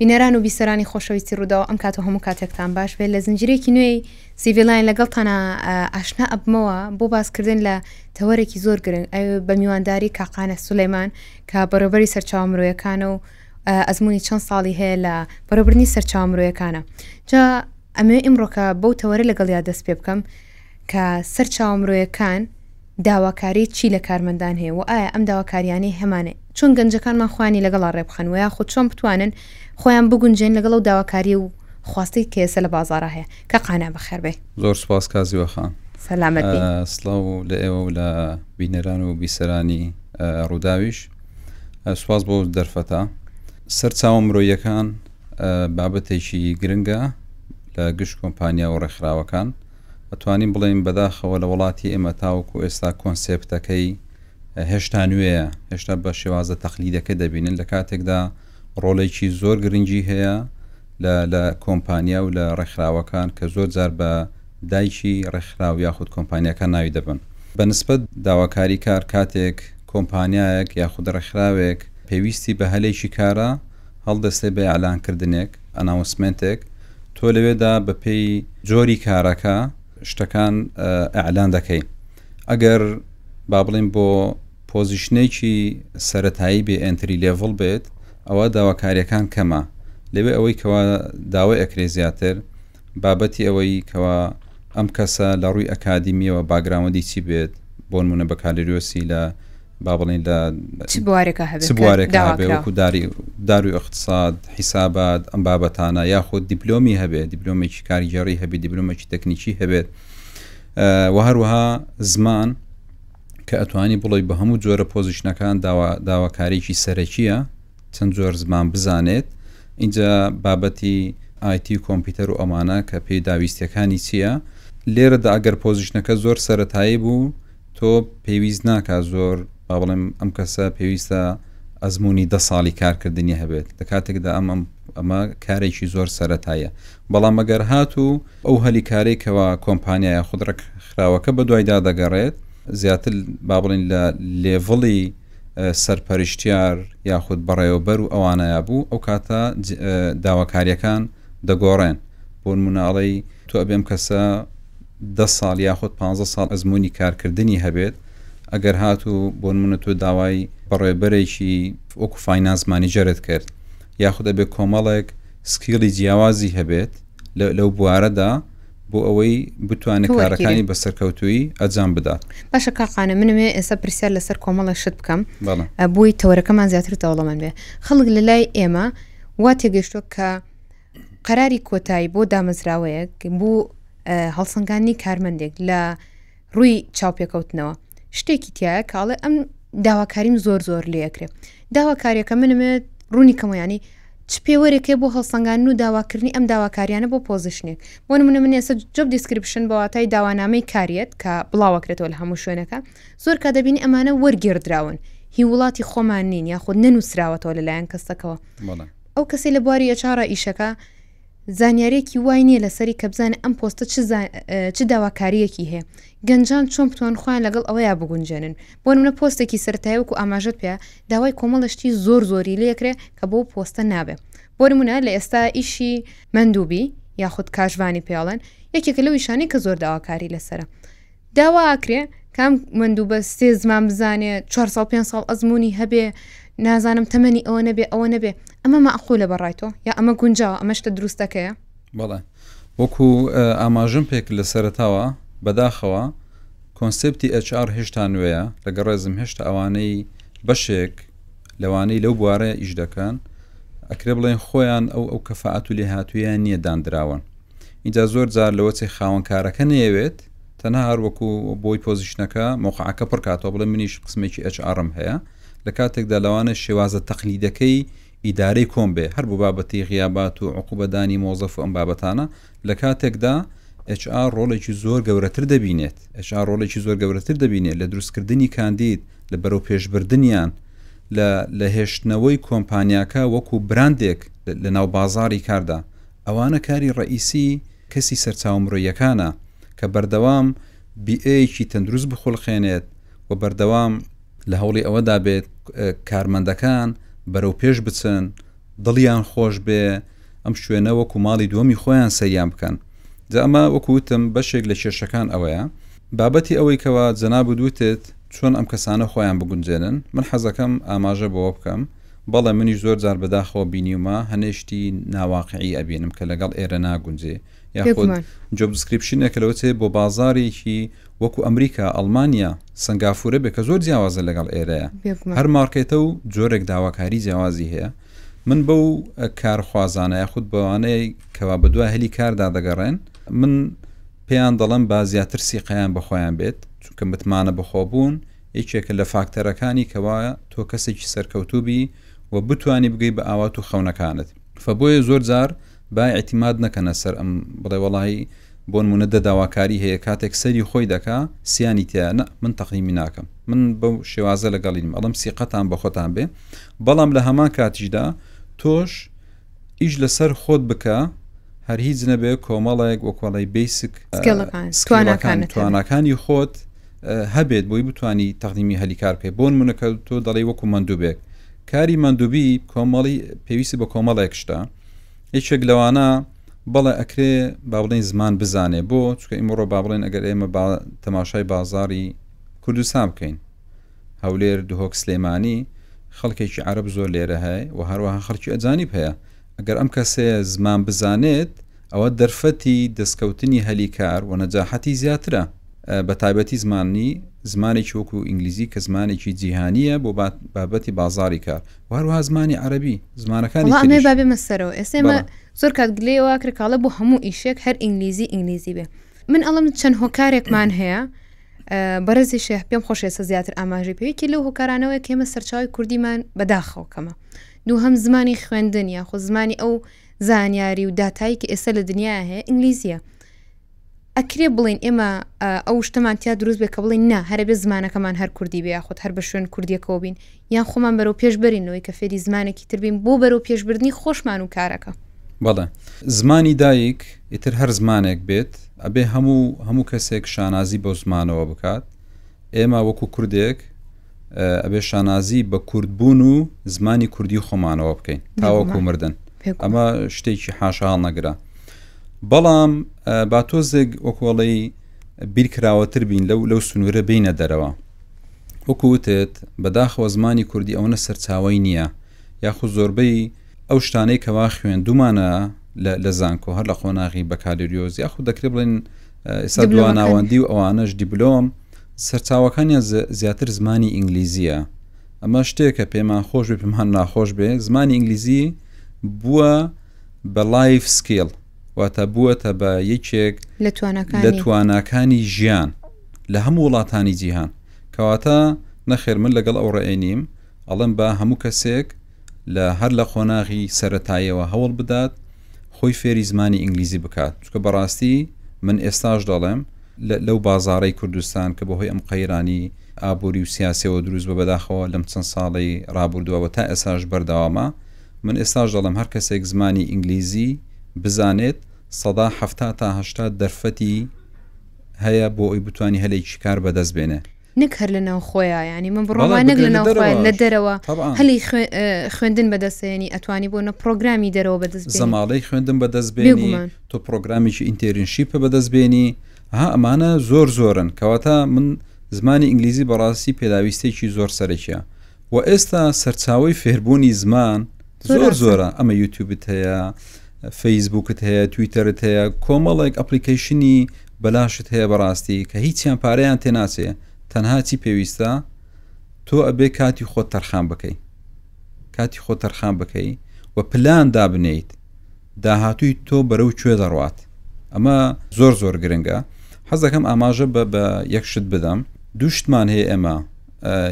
بینەران و بیسەرانی خۆشەویستی ڕووداو ئەم کات و هەموو کاتێکتان باش بێت لە زنجیرێکی نوێی سیڤیلاین لەگەڵتانە ئاشنا ئەبمەوە بۆ باسکردن لە تەوەرێکی زۆر گرنگ ئەو بە میوانداری کاقانە سولەیمان کە بەڕێبەری سەرچاو مرۆیەکانە و ئەزمموی چەند ساڵی هەیە لە بەڕێبرنی سەرچاو مرۆیەکانە جا ئەمێ ئیمڕۆکە بەو تەوەرە لەگەڵیا دەست پێ بکەم کە سەرچاوە مرۆیەکان داواکاری چی لە کارمەندان هەیە و ئایا ئەم داواکاریانەی هەمانە چۆن گەنجەکانمان خۆیانی لەگەڵا ڕێبخەن و یاخود چۆن بتوانن خۆیان بگونجێن لەگەڵ ئەو داواکاری و خواستەی کە ئێستا لە بازاڕا هەیە؟ کاک قانع بەخێربێی. زۆر سوپاس کاک زیوە خان. سەلامەت بی. سڵاو لە ئێوە و لە بینەران و بیسەرانی ڕووداویش. سوپاس بۆ دەرفەتە. سەرچاوە مرۆییەکان بابەتێکی گرنگە لە گشت کۆمپانیا و ڕێکخراوەکان. ئەتوانین بڵێین بەداخەوە لە وڵاتی ئێمە تاوەکو ئێستا کۆنسێپتەکەی هێشتا نوێیە هێشتا بە شێوازە تەقلیدەکە دەبینن لە کاتێکدا ڕۆڵێکی زۆر گرنگی هەیە لە کۆمپانیا و لە ڕێکخراوەکان کە زۆر جار بە دایکی ڕێکخراو یاخود کۆمپانیەکان ناوی دەبن بە نسبەت داواکاری کار کاتێک کۆمپانیایەک یاخود ڕێکخراوێک پێویستی بە هەلێکی کارە هەڵدەستێ بە ئیعلان کردنێک، ئەناونسمێنتێک، تۆ لەوێدا بە پێی جۆری کارەکە شتەکان ئیعلان دەکەی. ئەگەر با بڵێین بۆ پۆزیشنێکی سەرەتایی بێ ئێنتری لێڤڵ بێت ئەوە داواکاریەکان کەمە لەوێ ئەوەی کەوا داوای ئەکرێ زیاتر بابەتی ئەوەی کەوا ئەم کەسە لە ڕووی ئەکادیمیەوە باگراوەندی چی بێت بۆنمونە بەکالریۆسی لە با بڵین لە چ بوارێکە هەبێت چ بوارێکە هەبێت وەکو داری داروی اقتصاد حیسابات ئەم بابەتانە یاخود دیپلۆمی هەبێت دیپلۆمێکی کاریگەڕی هەبێت دیپلۆمێکی تەکنیکی هەبێت و هەروەها زمان کە ئەتوانی بڵی بە هەموو جۆرە پۆزیشنەکان داواکاریی سەرەکیە چەند جۆر زمان بزانێت ئینجا بابەتی ئایتی و کۆمپیوتەر و ئەمانە کە پێی داویستەکانی چییە لێرەدا ئەگەر پۆزیشنەکە زۆر سەتایی بوو تۆ پێویست ناکە زۆر با بڵێم ئەم کەسە پێویستە ئەزمموی دە ساڵی کارکردنی هەبێت لە کاتێکدا ئەم ئەمە کارێکی زۆر سەتایە بەڵام ئەگەر هات و ئەو هەلی کارێک کەوا کۆمپانیایە خودڕک خراوەکە بە دوایدا دەگەڕێت زیاتر با بڵین لە لێڤڵی سەرپەرشتیار یاخود بەڕێوەبەر و ئەوانەیا بوو ئەو کاتە داواکاریەکان دەگۆڕێن بۆ نمونە ئەڵەی تو ئەبێ ئەم کەسە دە ساڵ یاخود پ ساڵ ئەزمموی کارکردنی هەبێت ئەگەر هات و بۆ نمونە تۆ داوای بەڕێبەرێکی وەکو فینانس مانیجەرت کرد یاخود ئەبێ کۆمەڵێک سکیڵی جیاوازی هەبێت لەو بوارەدا بۆ ئەوەی بتوانێت کارەکانی بە سەرکەوتووی ئەجام بدات باشە کاقانە منمێ ئێستا پرسیار لەسەر کۆمەڵە شت بکەم بۆی تەوەرەکەمان زیاتر دەوڵەمەند بێ خەڵک لە لای ئێمە وا تێگەشتوە کە قەراری کۆتایی بۆ دامەزراوەیەک بۆ هەڵسەنگانی کارمەندێک لە ڕووی چاوپێکەوتنەوە شتێکی تایە کاڵێ ئەم داواکاریم زۆر زۆر لێکرێ داواکاریەکە منمێت ڕوونی کەمەیانی چ پێوەرێکێ بۆ هەڵسەنگان و داواکردنی ئەم داواکاریانە بۆ پۆزیشنێک بۆ منە من ئێستا جب دیسکرپشن بەواتای داوانامەی کاریت کە بڵاوەکرێتەوە لە هەموو شوێنەکە زۆر کا دەبینی ئەمانە وەرگێردراون هی وڵاتی خۆمان نین یاخود نەنووسراوەتەوە لەلایەن کەسەکەەوە ئەو کەسی لە بواری ئەچارە ئیشەکە زانیارێکی وای نییە لەسەری کە بزانە ئەم پۆستە چ داواکاریەکی هەیە گەنجان چۆن بتوان خۆیان لەگەڵ ئەوەیە بگونجێنن بۆ منە پۆستێکی سەرتایوەکو ئاماژت پێ داوای کۆمەڵشتی زۆر زۆری لەکرێ کە بۆ پۆستە نابێ بۆ منە لە ئێستا ئیشی مندوبی یاخود کاشڤانی پێڵێن یەکێکە لەو شانەی کە زۆر داواکاری لەسرە داوا ئاکرێ کام مندوو بە سێ زمان بزانێ 400 پێ ساڵ ئەزمموی هەبێ نازانم تەمەنی ئەوە نەبێ ئەوە نەبێ ئەمە ماخۆ لە بەڕای تۆ یا ئەمە گونجاوە ئەمە شتە دروستەکەیە بەڵێ وەکو ئاماژم پێک لە سەرتاوە بەداخەوە کۆنسپتی HR هێشتا نوێیە لەگە ڕێزم هێشتا ئەوانەی بەشێک لەوانەی لەو بوارەیە ئیش دەکەن ئەکرێ بڵێن خۆیان ئەو ئەو کەفاعات و لێهاتوویان نییە دانراون ئینجا زۆر جار لەوەچێ خاوەن کارەکە نەیەوێت تەنها هەر وەکو بۆی پۆزیشنەکە مۆقعەکە پڕکاتەوە بڵێ منیش قسمێکی ئەچڕم هەیە لە کاتێکدا لەوانە شێوازە تەقلیدەکەی ئیدارەی کۆم بێ هەر بۆ بابەتی غیابات و عقوبەدانی مۆزەف و ئەم بابەتانە لە کاتێکدا HR ڕۆڵێکی زۆر گەورەتر دەبینێت HR ڕۆڵێکی زۆر گەورەتر دەبینێت لە دروستکردنی کاندید لە بەرەو پێشبردنیان لە لە هێشتنەوەی کۆمپانیاکە وەکو براندێک لە ناو بازاری کاردا ئەوانە کاری ڕەئیسی کەسی سەرچاوە مرۆییەکانە کە بەردەوام بیئەیەکی تەندروست بخولقێنێت و بەردەوام لە هەوڵی ئەوەدا بێت کارمەندەکان بەرەو پێش بچن، دڵیان خۆش بێ، ئەم شوێنە وەکو ماڵی دووەمی خۆیان سەیریان بکەن. جا ئەمە وەکو وتم بەشێک لە کێشەکان ئەوەیە. بابەتی ئەوەی کەوا جەنابت وتت چۆن ئەم کەسانە خۆیان بگونجێنن، من حەزەکەم ئاماژە بەوە بکەم، بەڵێ منیش زۆر جار بەداخەوە بینیومە هەنێ شتی ناواقعی ئەبینم کە لەگەڵ ئێرە ناگونجێ یاخود بێگومان جۆب دسکریپشنێکە لەوە چێ بۆ بازارێکی وەکو ئەمریکا ئەڵمانیا سەنگافورە بێ کە زۆر جیاوازە لەگەڵ ئێرەیا بێگومان هەر مارکێتە و جۆرێک داواکاری جیاوازی هەیە من بەو کارخوازانە یاخود بەوانەی کەوا بە دوای هەلی کاردا دەگەڕێن من پێیان دەڵم با زیاتر سیقیان بەخۆیان بێت چونکە متمانە بەخۆبوون یەکێکە لە فاکتەرەکانی کەوا تۆ کەسێکی سەرکەوتوو بی و بتوانی بگەی بە ئاوات و خەونەکانت فە بۆیە زۆر جار با ئیعتیماد نەکەنە سەر ئەم بڵێ وەڵایی بۆنمونە دە داواکاری هەیە کاتێک سەری خۆی دەکا سیانی تیا نە من تەقیمی ناکەم من بەو شێوازە لەگەڵیم ئەڵم سیقەتان بە خۆتان بێ بەڵام لە هەمان کاتیشدا تۆش ئیش لەسەر خۆت بکە هەر هیچ نەبێ کۆمەڵێک وەکۆڵی بیسک سکیڵەکان تواناکانی خۆت هەبێت بۆی بتانی تەقدیمی هەلی کار بکەیت بۆن منەکە تۆ دەڵی وەکو مندوبێک کاری مندوبی کۆمەڵی پێویستی بە کۆمەڵێک شتە یەکێک لەوانە بەڵێ ئەکرێ با بڵین زمان بزانێ بۆ چکە ئیمڕۆ با بڵێن ئەگەر ئێمە تەماشای بازاری کوردستان بکەین هەولێر دهۆک سلێمانی خەڵکێکی عەرەب زۆر لێرە هەیە و هەروەها خەڵکی ئەجانیب هەیە ئەگەر ئەم کەسەیە زمان بزانێت ئەوە دەرفەتی دەستکەوتنی هەلی کار و نەجاحەتی زیاترە بە تایبەتی زمانی زمانێکی وەکو ئینگلیزی کە زمانێکی جیهانیە بۆ بابەتی بازاری کار و هەروها زمانی عەربی زمانەکانی ئەمێ بابێ مەسەرەوە ئێسێمە زۆر کات گلەوە کرکاڵە بۆ هەموو ئیشێک هەر ئینگلیزی ئینگلیزی بێ من ئەڵم چەند هۆکارێکمان هەیە بەڕێزی شێح پێم خۆشێسە زیاتر ئاماژی پێویکی لەو هۆکارانەوەی کێمە سەرچاوی کوردیمان بەداخەوە کەمە دوو هەم زمانی خوێندن یا خۆ زمانی ئەو زانیاری و داتایی کە ئێستا لە دنیا هەیە ئینگلیزیە ئەکرێ بڵین ئێمە ئەو شتەمان تیا دروست بێ کە بڵین نا هەرە بێ زمانەکەمان هەر کوردی بێ یاخود هەر بە شوێن کوردیەکەەوە بین یان خۆمان بەرەو پێش بەرین لەوەی کە فێری زمانێکی تر بین بۆ بەرەو پێشبردننی خۆشمان و کارەکە بەڵێ زمانی دایک ئیتر هەر زمانێک بێت ئەبێ هەموو هەموو کەسێک شانازی بۆ زمانەوە بکات ئێمە وەکو کوردێک ئەبێ شانازی بە کوردبوون و زمانی کوردی خۆمانەوە بکەین تاوەکو مردن ئەمە شتێکی حاشاڵ نەگرە بەڵام با تۆزێک وەکۆڵەی بیرکراوەتر بین لەو لەو سنوورە بینە دەرەوە وەکو وتت بەداخەوە زمانی کوردی ئەوەنە سەرچاوەی نیە یاخود زۆربەی ئەو شتانەی کەوا خوێندومانە لە زانکۆ هەر لە قۆناغی بەکالریۆز یاخود دەکرێت بڵێن ئێستا دواناوەندی و ئەوانەش دیبلۆم سەرچاوەکانیان زیاتر زمانی ئینگلیزیە ئەمە شتێکە پێمان خۆش بێ پێمان ناخۆش بێ زمانی ئینگلیزی بووە بە لایف سکیل واتە بووەتە بە یەکێک لە توانەکانی ژیان لە هەموو وڵاتانی جیهان. کەواتە نەخێر من لەگەڵ ئەو ڕێیە نیم، ئەڵێم با هەموو کەسێک لە هەر لە قۆناغی سەرەتاییەوە هەوڵ بدات خۆی فێری زمانی ئینگلیزی بکات، چونکە بەڕاستی من ئێستاش دەڵێم لەو بازاڕەی کوردستان کە بەهۆی ئەم قەیرانی ئابووری و سیاسیەوە دروست بووە بەداخەوە لەم چەند ساڵەی ڕابوردوە و تا ئێستاش بەردەوامە، من ئێستاش دەڵێم هەر کەسێک زمانی ئینگلیزی بزانێت سەدا حەفتا تا هەشتا دەرفەتی هەیە بۆ ئەوی بتانی هەلێکی کار بەدەست بێنێ نەک هەر لە ناو خۆیان ینی من بڕۆم وای نەک لە ناو لە دەرەوە هەلی خوێندن بەدەستێنی ئەتوانی بۆ نە پرۆگرامی دەرەوە بەدەست زەماڵی خوێندن بەدەست بێنی تۆ پرۆگرامیکی ئینتێرنشیپە بەدەست بێنی ها ئەمانە زۆر زۆرن کەواتە من زمانی ئینگلیزی بەڕاستی پێداویستێکی زۆر سەرەکیە وە ئێستا سەرچاوەی فێربوونی زمان زۆر زۆرە ئەمە یوتیوبت هەیە فەیسبوکت هەیە تویتەرت هەیە کۆمەڵێک ئەپلیکیشنی بەلاشت هەیە بەڕاستی کە هیچیان پارەیان تێناچێ تەنها چی پێویستە تۆ ئەبێ کاتی خۆت تەرخان بکەی کاتی خۆ تەرخان بکەی و پلان دابنیت داهاتووی تۆ بەرەو کوێ دەڕوات؟ ئەمە زۆر زۆر گرنگە حەز دەکەم ئاماژە بە بە یەک شت بدەم دوو شتمان هەیە ئێمە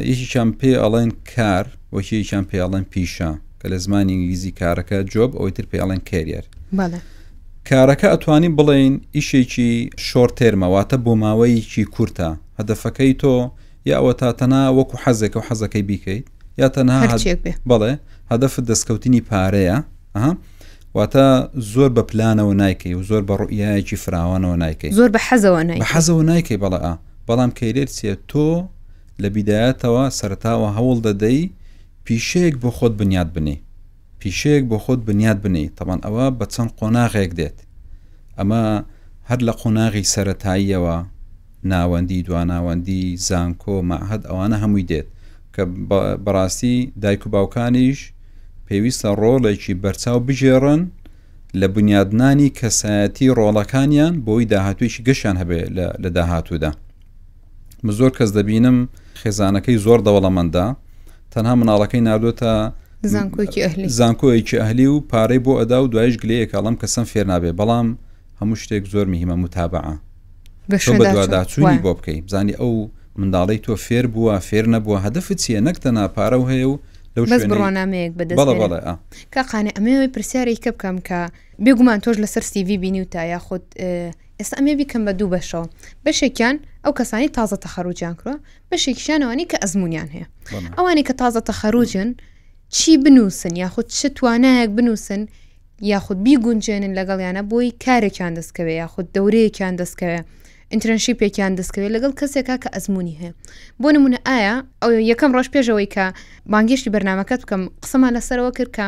یەکیان پێ ئەڵێن کار وەکییان پێ ئەڵێن پیشە کە لە زمانی ئینگلیزی کارەکە جۆب ئەوەی تر پێ ئەڵێن کێریەر کارەکە ئەتوانی بڵێین ئیشێکی شۆر تێرمەواتە بۆ ماوەیەکی کورتە هەدەفەکەی تۆ یا ئەوەتا تەنها وەکو حەزێکە و حەزەکەی بیکەیت یا تەنها بەڵێ هەدەفت دەستکەوتنی پارەیە ئەها واتە زۆر بە پلانەوە نایکەی و زۆر بە ڕوئایەکی فراوانەوە نایکەی زۆر بە حەزەوە نای حەزەوە نایکەی بەڵە بەڵام کەیرێت چێ تۆ لە بیدایەتەوە سەرتاوە هەوڵ دەدەی پیشەیەک بۆ خۆت بنیات بنی پیشەیەک بۆ خۆت بنیات بنێی تەبان ئەوە بە چەند قۆناغێک دێت ئەمە هەر لە قۆناغی سەتاییەوە ناوەندی دواناوەندی زانکۆ مەعهد ئەوانە هەمووی دێت کە بەڕاستی دایک و باوکانیش پێویستە ڕۆڵێکی بەرچاو بژێڕن لە بنیادنانی کەسایەتی ڕۆڵەکانیان بۆی داهاتوێکی گەشان هەبێ لە داهاتوودا من زۆر کەس دەبینم خێزانەکەی زۆر دەوڵەمەندە تەنها مناڵەکەی نردۆتە زانکۆیەکی ئەهلی و پارەی بۆ ئەدا و دوایش گلەیە کاڵم کەسم فێر نابێ بەڵام هەموو شتێک زۆر مهمە متابعە بەدواداچووی بۆ بکەیت بزانانی ئەو منداڵی تۆ فێر بووە فێر نەبووە هەدەف چیە نەک تەنا پارە و هەیە و لەو بڕوانامەیەک بەدەڵە کاقانێ ئەمەوەی پرسیارێککە بکەم کە بێگومان تۆش لەسەر سیڤ بینی و تا یاخود ئێستا ئەمەی بیکەم بە دوو بەشەوە بەشێکیان ئەو کەسانی تازە تەخەروجیان کرۆ بەشێکیشان ئەوانی کە ئەزمونیان هەیە ئەوانی کە تازە تەخەروجن چی بنووسن یاخود چ توانایەک بنووسن یاخود بیگونجێنن لەگەڵیانە بۆی کارێکیان دەستکەوێ یاخود دەورەیەکیان دەستکەوێ ئینترنشیپێکیان دەستکەوێت لەگەڵ کەسێکا کە ئەزمموی هەیە بۆ نمونە ئایا ئەو یەکەم ڕۆژ پێشەوەی کە بانگشتی بەرنمەکەت بکەم قسەمان لەسەرەوە کرد کە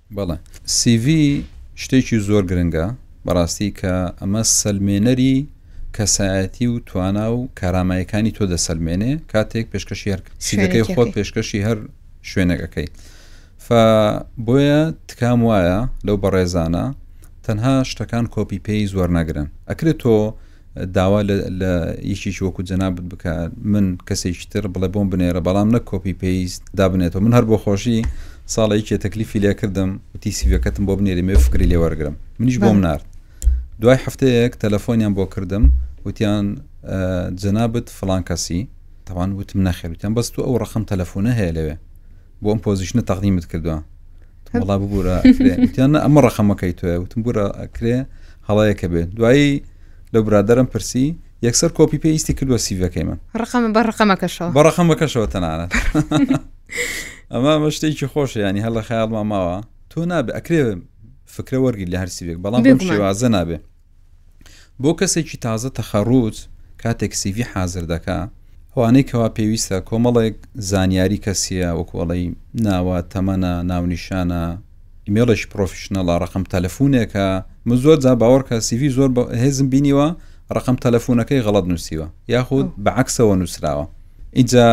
بەڵێ سی ڤی شتێکی زۆر گرنگە بەڕاستی کە ئەمە سەلمێنەری کەسایەتی و توانا و کارامایەکانی تۆ دەسەلمێنێ کاتێک پێشکەشی هەر سیدەکەی خۆت پێشکەشی هەر شوێنەکەکەی بۆیە تکام وایە لەو بەڕێزانە تەنها شتەکان کۆپی پێی زۆر نەگرن ئەکرێت تۆ داوا لە یەکێکی وەکو جەنابت بکە من کەسێکی تر بڵێ بۆم بنێرە بەڵام نە کۆپی پێیست دابنێتەوە من هەر بۆ خۆشی ساڵی کێ تەکلیفی لێ کردم وتی سیڤەکەتم بۆ بنێری مێ فکری لێ وەرگرم منیش بۆم نارد دوای هەفتەیەک تەلەفۆنیان بۆ کردم وتیان جەنابەت فلان کەسی تاوان وتم نەخێوتیان بەست و ئەو ڕقم تەلەفۆنە هەیە لەوێ بۆ ئەم پۆزیشنە تەقدیمت کردووە وڵا ببوورە وتیانە ئەمە ڕقەمەکەی توێ وتم بورە کرێ هەڵەیەکە بێت دوایی لە برادرم پرسی یەکسەر کۆپی پێویستی کردووە سیڤەکەی من ڕقەمە بە ڕقەمەکەشەوە بە ڕقەمەکەشەوە تەنانەت ئەمە ئەمە شتێکی خۆش ینی هەر لە خەیاڵما ماوە تۆ نابێ ئەکرێ فکرە وەرگی لە هەرسیێک بەڵام بێ شێوازە نابێ بۆ کەسێکی تازە تەخەروج کاتێک سی ڤی حازر دەکا ئەوانەی کەوا پێویستە کۆمەڵێک زانیاری کەسیە وەکو ئەڵێی ناوە تەمەنە ناونیشانە ئیمێڵێکی پرۆفیشنەڵە ڕقم تەلەفونێکە من زۆر جا باوەڕکە سیڤی زۆر هێزم بینیوە ڕقم تەلەفونەکەی غەڵت نووسیوە یاخود بەعکسەوە نووسراوە ئیجا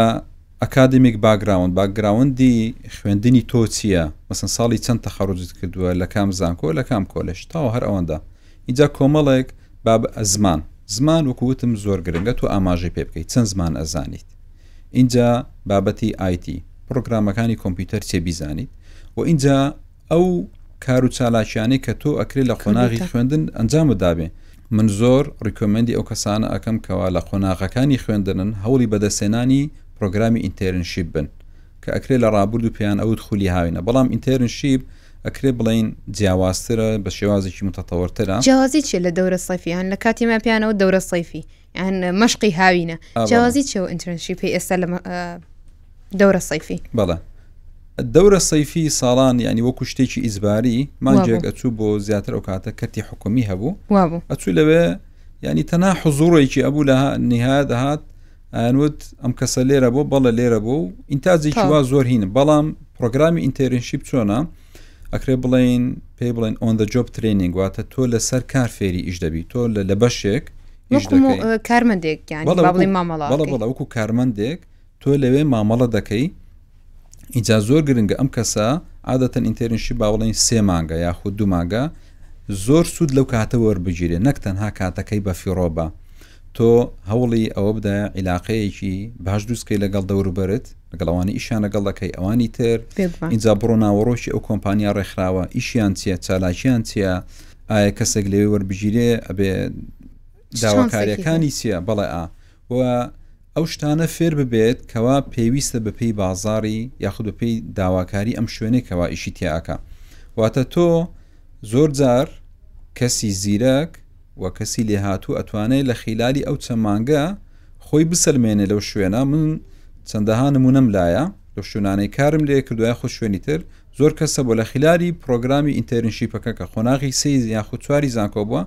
ئەکادمیک باکگراوند، باکگراوندی خوێندنی تۆ چییە؟ مەسەن ساڵی چەند تەخەڕوجت کردووە؟ لە کام زانکۆ؟ لە کام کۆلێژ؟ تەواو هەر ئەوەندە. ئینجا کۆمەڵێک باب زمان، زمان وەکو وتم زۆر گرنگە تۆ ئاماژەی پێ بکەیت چەند زمان ئەزانیت؟ ئینجا بابەتی ئایتی، پڕۆگرامەکانی کۆمپیوتەر چییە بیزانیت؟ وە ئینجا ئەو کار و چالاکیانەی کە تۆ ئەکرێت لە قۆناغی خوێندن ئەنجام دابێ من زۆر ڕیکۆمەندی ئەو کەسانە ئەەکەم کەوا لە قۆناغەکانی خوێندنن هەوڵی بەدەستێنانی پرۆگرامی ئینتێرنشیب بن کە ئەکرێت لە ڕابرد و پێیان ئەوت خولی هاوینە بەڵام ئینتێرنشیب ئەکرێ بڵین جیاوازترە بە شێوازێکی متەتەوەرترە جیاوازی چیە لە دەورە سەیفیان لە کاتیمە پێیانەوە دەورە سەیفی مەشقی هاوینە جیازی چێ و ئینترنشی پێ ئێستا لە دەورە سەیفی بەڵێ دەورە سەیفی ساڵان ینی وەکو شتێکی ئیزباری مانجێک ئەچوو بۆ زیاتر ئەو کاتە کەتی حکومی هەبوو ئەچوو لەوێ ینی تەنها حزوڕێکی ئەبوو لە نها دەهات ئەنوت ئەم کەسە لێرە بۆ بەڵە لێرە بۆ و ئینتاجێکی وا زۆر هینە بەڵام پرۆگرامی ئینتەرنشیب چۆنا ئەکرێ بڵێین پێی بڵێن ئۆن دە جۆب ترێنینگ واتە تۆ لەسەر کار فێری ئیش دەبی تۆ لە بەشێک کارمەندێک مامەڵەوەکو کارمەندێک تۆ لەوێ مامەڵە دەکەی ئیجا زۆر گرنگە ئەم کەسە عادەتەن ئینتەرنشی با بڵین سێ مانگە یاخود دوو مانگە زۆر سوود لەو کاتە وەربگیرێ نەک تەنها کاتەکەی بە فیڕۆبە تۆ هەوڵی ئەوە بدە عیلاقەیەکی باش دروستکەی لەگەڵ دەوروبەرت لەگەڵ ئەوانی ئیشان لەگەڵ دەکەی ئەوانی تر اینجا بڕۆ ناوەڕۆکی ئەو کۆمپانیا ڕێکخراوە ئیشیان چیە چالاکیان چیە ئایا کەسێک لەوێ وەربگیرێ ئەبێ داواکاریەکانی چیە بەڵێ ئا و ئەو شتانە فێر ببێت کەوا پێویستە بەپی بازاری یاخود بەپی داواکاری ئەم شوێنێکەوە ئیشی تیاکە واتە تۆ زۆر جار کەسی زیرەک و کەسی لێهاتوو ئەتوانێ لە خیلالی ئەو چەند مانگە خۆی بسەلمێنێ لەو شوێنە من چەندەها نمونەم لایە لە شوێنانەی کارم لێ کردوای خۆ شوێنی تر زۆر کەسە بۆ لە خلالی پرۆگرامی ئینتەرنشیپەکە کە قۆناغی سیز یاخود چواری زانکۆ بووە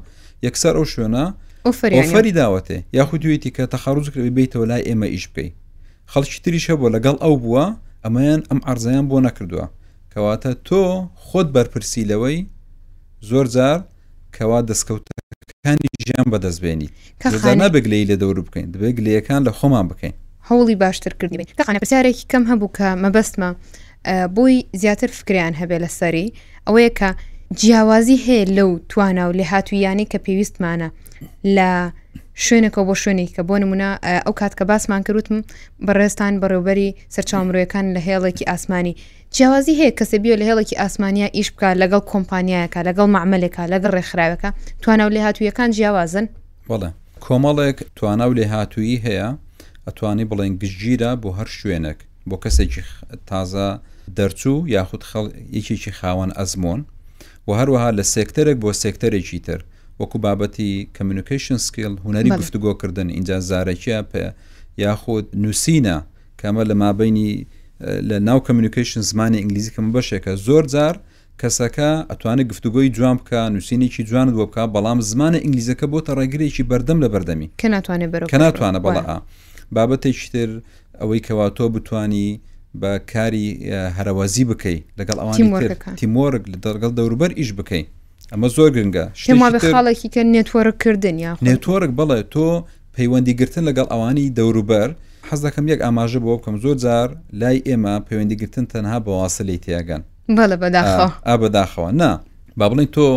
یەکسەر ئەو شوێنە ئۆفری داوەتێ یاخودویتی کە تەخەڕوز کردی بیتەوە لای ئێمە ئیش بکەی خەڵکی تریش هەبوو لەگەڵ ئەو بووە ئەمەیان ئەم عرضەیان بۆ نەکردووە کەواتە تۆ خۆت بەرپرسی لەوەی زۆر جار کەوا دەستکەوتەکانی ژیان بەدەست بێنیت جا نابێ گلەیی لە دەور بکەین دەبێت گلەیەکان لە خۆمان بکەین هەوڵی باشتر کردی تەقانە پرسیارێکی کەم هەبوو کە مەبەستمە بۆی زیاتر فکریان هەبێ لە سەری ئەوەیە کە جیاوازی هەیە لەو توانا و لێهاتوویانی کە پێویستمانە لە شوێنەکە بۆ شوێنێک کە بۆ نمونە ئەو کات کە باسمان کردوتم بەڕێستان بەڕێوبەری سەرچاو مرۆیەکان لە هێڵێکی ئاسمانی جیاوازی هەیە کەسێ بیە لە هێڵێکی ئاسمانیا ئیش بکە لەگەڵ کۆمپانیایەکە لەگەڵ معملێکە لەگەڵ ڕێکخراوێکە توانە و لێهاتوویەکان جیاوازن بەڵێ کۆمەڵێک توانا و لێهاتوویی هەیە ئەتوانی بڵێن گشتگیرە بۆ هەر شوێنێک بۆ کەسێکی تازە دەرچوو یاخود خەڵ یەکێکی خاوەن ئەزمۆن و هەروەها لە سێکتەرێک بۆ سێکتەرێکی تر وەکو بابەتی کمیونیکیشن سکیل هوەری گفتوگۆکردن اینجا زارەکیە پێ یاخود نووسینە کە ئەمە لە مابەینی لە ناو کەمیونیکەیشن زمانی ئینگلیزی کەمە بەشێکە زۆر جار کەسەکە ئەتوانێت گفتوگۆی جوان بکە نووسینێکی جوان بۆ بکە بەڵام زمانی ئینگلیزەکە بۆ تە ڕێگرێکی بەردەم لە بەردەمی کە ناتوانێت بەرە کە ناتوانە بەڵ بابەتێکی تر ئەوەی کەوا تۆ بتانی بە کاری هەرەوازی بکەیت لەگەڵ ئەوانی تیمۆرگ لە دەرگەڵ دەوروبەر ئیش بکەیت ئەمە زۆر گرنگە شتێماڵێکی کە نێتوەرک کردن یا نێتوەرک بڵێ تۆ پەیوەندی گرتن لەگەڵ ئەوانی دەوروبەر، حەز دەکەم یەک ئاماژە بەوە بکەم زۆر جار لای ئێمە پەیوەندی گرتن تەنها بە واصل ی تێگەن. بەڵێ بەداخەوە. ئا بەداخەوە. نا با بڵێین تۆ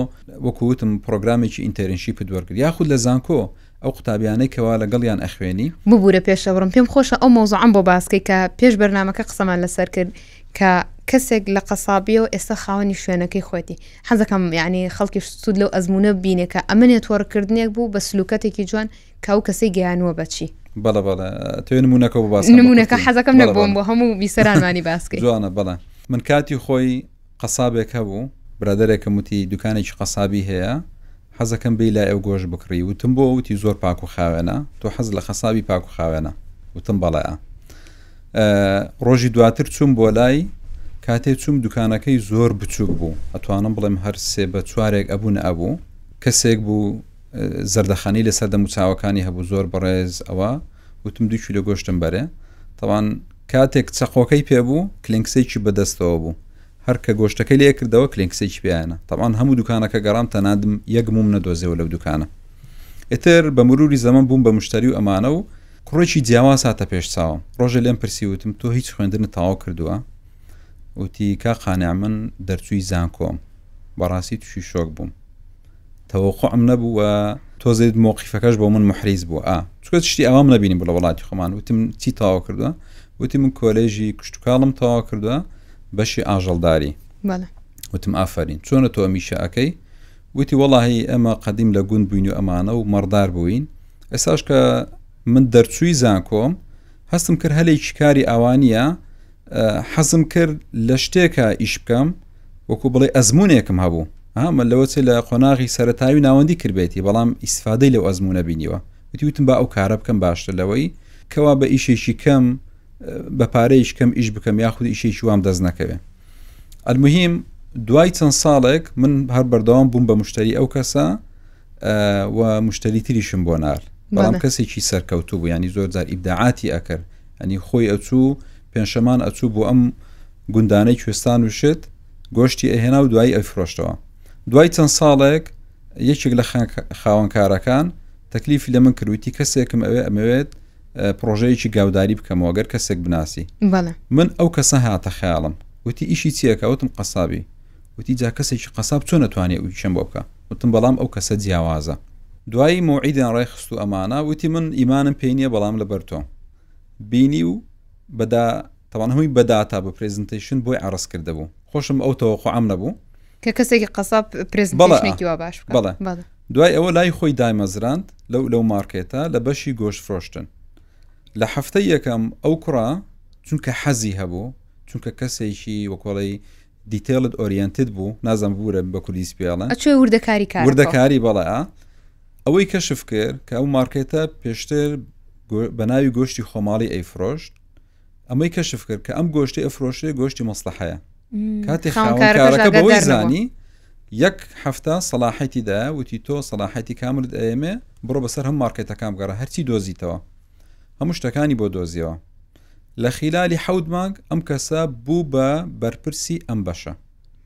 وەکو وتم پڕۆگرامێکی ئینتێرنشیپت وەرگرت یاخود لە زانکۆ ئەو قوتابیانەی کەوا لەگەڵیان ئەخوێنی. ببورە پێشەوەڕم پێم خۆشە ئەو مەوزوعەم بۆ باسکەی کە پێش بەرنامەکە قسەمان لەسەر کرد کە کەسێک لە قەسابیەوە ئێستا خاوەنی شوێنەکەی خۆتی حەزەکەم یعنی خەڵکی سوود لەو ئەزمونە بینێ کە ئەمە نێتوەڕکردنێک بوو بە سلوکەتێکی جوان کاو کەسی گەیانوە بەچی بەڵە بەڵە توێ نمونونەکە بۆ باس نمونونەکە حەزەکەم نەبووم بۆ هەموو بیسەرانانی باسکە جوانە بەڵە من کاتی خۆی قەسابێک هەبوو برادێکم وتی دوکانێکی قەسابی هەیە حەزەکەم بی لای ئەو گۆش بکڕی وتم بۆ وتی زۆر پاک و خاوێنە تۆ حەز لە قەسابی پاک و خاوێنە وتم بەڵەیە ڕۆژی دواتر چوم بۆ لای کاتێ چوم دوکانەکەی زۆر بچووک بوو ئەتوانم بڵێم هەر سێ بە چوارێک ئەبوو نەبوو کەسێک بوو زەردەخانی لە سەردەم و چاوەکانی هەبوو زۆر بەڕێز ئەوە وتم دوو کیلو گۆشتم بەرێ تەوان کاتێک چەقۆکەی پێ بوو کلنگسێکی بەدەستەوە بوو هەر کە گۆشتەکەی لێ کردەوە کلنگسێکی پێیانە تەوان هەموو دوکانەکە گەڕام تەنادم یەک موم نەدۆزەوە لەو دوکانە ئتر بە مروری زەمە بووم بە مشتری و ئەمانە و کوڕێکی جیاواز هاتە پێش چاوم ڕۆژە لێم پرسی وتم تۆ هیچ خوێندنت تاوا کردووە وتی کا قانع من دەرچووی زانکۆم بەڕاستی تووشی شۆک بووم تەوەقعم نەبووە تۆزێت مۆقیفەکەش بۆ من محریز بوو ئا چکە شتی ئەوام نبینیم بڵە وڵاتی خۆمان وتم چی تاوا کردووە وتی من کۆلێژی کوشتتوکڵم تاوا کردووە بەشی ئاژەڵداری وتم ئافرین چۆنە تۆ میشە ئەەکەی وتی وەڵی ئەمە قدیم لە گوند بووین و ئەمانە و مەڕدار بووین ئێساش کە من دەرچووی زانکۆم هەستم کرد هەلێکی کاری ئاوانە حەزم کرد لە شتێکە ئیش بکەم وەکو بڵێ ئەزمونێکم هەبوو ئەمە لەوە چێ لە قۆناغی سەتاوی ناوەندی کردبێتی بەڵام ئیسفادەی لەو ئەزمونە بینیوە وتیوتم با ئەو کارە بکەم باشتر لەوەی کەوا بە ئیشێکی کەم بە پارەیش کەم ئیش بکەم یاخود ئیشێکی وام دەست نەکەوێ ئەلمهیم دوای چەند ساڵێک من هەر بەردەوام بووم بە مشتری ئەو کەسە و مشتری تریشم بۆ نار بەڵام کەسێکی سەرکەوتو بوو ینی زۆر جار ئیبداعاتی ئەکرد ئەنی خۆی ئەچوو پێنشەمان ئەچوو بۆ ئەم گوندانەی کوێستان و شت گۆشتی ئەهێنا و دوایی ئەفرۆشتەوە دوای چەند ساڵێک یەکێک لە خاوەنکارەکان تەکلیفی لە من کروتی کەسێکم ئەوێ ئەمەوێت پرۆژەیەکی گاوداری بکەمەوە گەر کەسێک بناسی من ئەو کەسە هاتە خیاڵم وتی ئیشی چیەکە وتم قەسابی وتی جا کەسێکی قەساب چۆن ئەتوانێ وکیشم بۆ بکا وتم بەڵام ئەو کەسە جیاوازە دوایی موعیدیان ڕێ خست و ئەمانە وتی من ئیمانم پێی نییە بەڵام لەبەر تۆ بینی و بەدا تەوان هەمووی بەداتا بە پرێزنتەیشن بۆی عرض کردە بوو خۆشم ئەو تەوەقعام نەبوو کە کەسێکی قەساب پرێزنتەیشنێکی وا باش بڵێ دوای ئەوە لای خۆی دایمەزراند لەو لەو مارکێتە لە بەشی گۆش فرۆشتن لە هەفتە یەکەم ئەو کوڕە چونکە حەزی هەبوو چونکە کەسێکی وەکۆڵی دیتەیڵد ئۆریەنتد بوو نازانم ببورە بە کوردی چی پێ ئەڵێن. ئەچووە وردەکاری کارەکەوە. وردەکاری بەڵێ ئا ئەوەی کەشف کرد کە ئەو مارکێتە پێشتر گۆ- بە ناوی گۆشتی خۆماڵی ئەیفرۆشت ئەمەی کەشف کرد کە ئەم گۆشتی ئەفرۆشێ گۆشتی مەسلحەیە م، کاتی خاوەنکارەکەش خاوەنکارەکە ئاگادار بەوەی نەبووە. زانی یەک هەفتە سەلاحەتی دایە وتی تۆ سەلاحەتی کاملت ئەیەمێ بڕۆ بەسەر هەم مارکێتەکان بگەڕە هەرچی دۆزیتەوە هەموو شتەکانی بۆ دۆزیەوە لە خیلالی حەوت مانگ ئەم کەسە بوو بە بەرپرسی ئەم بەشە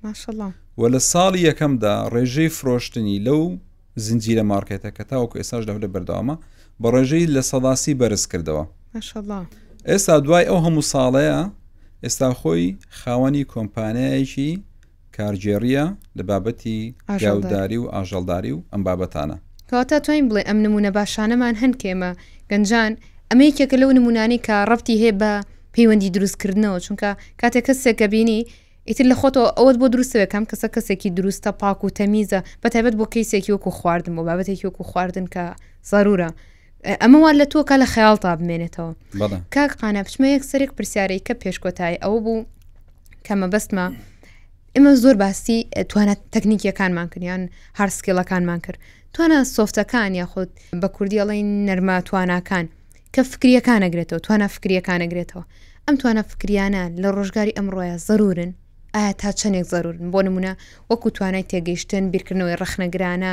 ماشەڵڵا و لە ساڵی یەکەمدا ڕێژەی فرۆشتنی لەو زنجیرە مارکێتە کە تاوەکو ئێساش لەولە بەردەوامە بە ڕێژەی لە سەداسی بەرز کردەوە ماشەڵڵا ئێستا دوای ئەو هەموو ساڵەیە ئێستا خۆی خاوەنی کۆمپانیایەکی کارگێڕییە لە بابەتی گاوداری و ئاژەڵداری و ئەم بابەتانە. کەواتە توانین بڵێین ئەم نموونە باشانەمان هەن کە ئێمە گەنجان، ئەمە یەکێکە لەو نموونانەی کە ڕەبتی هەیە بە پەیوەندی دروستکردنەوە، چونکە کاتێک کەسێک ئەبینی ئیتر لە خۆتەوە ئەوەت بۆ دروست دەبێت کە ئەم کەسە کەسێکی دروستە، پاک و تەمیزە، بەتایبەت بۆ کەیسێکی وەکوو خواردن، بۆ بابەتێکی وەکوو خواردن کە زەروورە. ئەمە وا لە تۆکە لە خەیاڵتا بمێنێتەوە کاک قانە بچمە یەک سەرێک پرسیارەی کە پێشکۆتایی ئەوە بوو کە مەبەستمە ئمە زۆر باسی توانە تەکنیکیەکانمان کردیان هەرسکیڵەکانمان کرد توانە سۆفتەکان یاخود بە کوردیڵی نەرمە تواناکان کە فکریەکانەگرێتەوە توانە فکریەکانەگرێتەوە ئەم توانە فکریانە لە ڕۆژگاری ئەمڕۆیە زەرورن ئایا تا چەندێک زەرورن بۆ نمونە وەکو توانای تێگەیشتن بیرکردنەوەی ڕخنەگرانە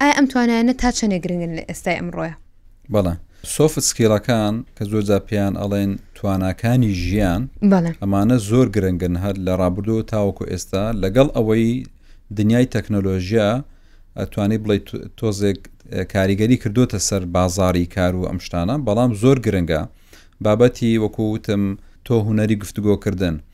ئایا ئەم توانایانە تا چەندێک گرنگن لە ئێستای ئەمڕۆیە؟ بەڵێ سۆفت سکیڵەکان کە زۆر جار پێیان ئەڵێن تواناکانی ژیان بەڵێ ئەمانە زۆر گرنگن هەر لە ڕابردوو تاوەکو ئێستا لەگەڵ ئەوەی دنیای تەکنۆلۆژیا ئەتوانی بڵێ تۆزێک کاریگەری کردوتە سەر بازاری کار و ئەم شتانە بەڵام زۆر گرنگە بابەتی وەکووتم تۆ هوەری گفتوگۆکردن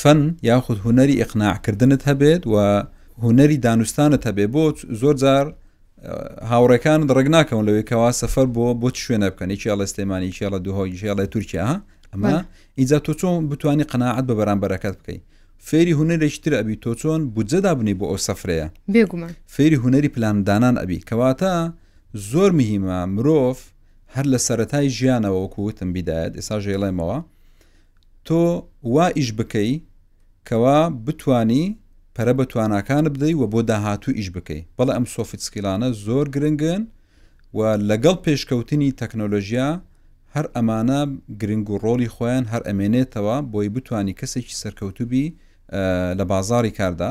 فەن یاخود هونەری ئقناع کردنت هەبێت و هونەری دانوستانت هەبێ بۆ زۆر جار هاوڕێکان دڕێک ناکەون لەوەی کەوا سەفەر بۆ بۆ شوێنە بکەن یکی ئەڵە سلێمانی کێڵە دوهۆی ژێڵە تورکیا ئەمە ئیجا تۆ چۆن بتانی قەنەعات بە بەرامبەرەکەت بکەیت فێری هونەرێکی تر ئەبی تۆ چۆن بجەدا بنی بۆ ئەو سەفرەیە بێگومان فێری هونەری پلاندانان ئەبی کەواتە زۆر مهمە مرۆڤ هەر لە سەتای ژیانەوە وەکوتم بیدایەت ئێسا ژێڵێمەوە تۆ وا ئیش بکەی کەوا بتانی پەرە بە تواناکانت بدەی و بۆ داهاتوو ئیش بکەی بەڵێ ئەم سۆفت سکیلانە زۆر گرنگن و لەگەڵ پێشکەوتنی تەکنۆلۆژیا هەر ئەمانە گرنگ و ڕۆڵی خۆیان هەر ئەمێنێتەوە بۆی بتانی کەسێکی سەرکەوتوبی لە بازاری کاردا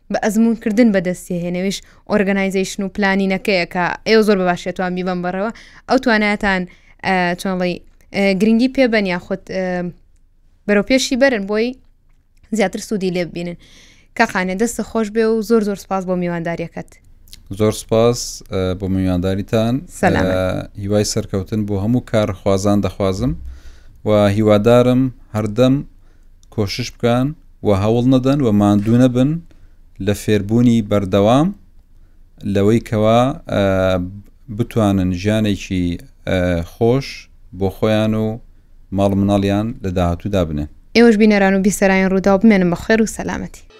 بە ئەزموون کردن بە دەستی هەیە نەویش ئۆرگەنایزیشن و پلانینەکەیە کە ئێوە زۆر بە باشێتوان بیبم بەڕەوە ئەو تواناتان چۆنڵی گرنگی پێبەن یا خۆت بەرەو پێشی بەرن بۆی زیاتر سوودی لێ ببینن کاخانێ دەستە خۆش بێ و زۆر زۆر سپاس بۆ میوانداریەکەت زۆر سپاس بۆ میوانداریتان هیوای سەرکەوتن بۆ هەموو کارخوازان دەخوازم و هیوادارم هەردەم کۆشش بکەن و هەوڵ نەدەن و ماندوو نەبن لە فێربوونی بەردەوام لەوەی کەوا بتوانن ژیانێکی خۆش بۆ خۆیان و ماڵ مناڵیان لە داهاتوودا بنێن ئێوەش بینەران و بیسەرانی ڕووداو بمێنم بە خێر و سەلامەتی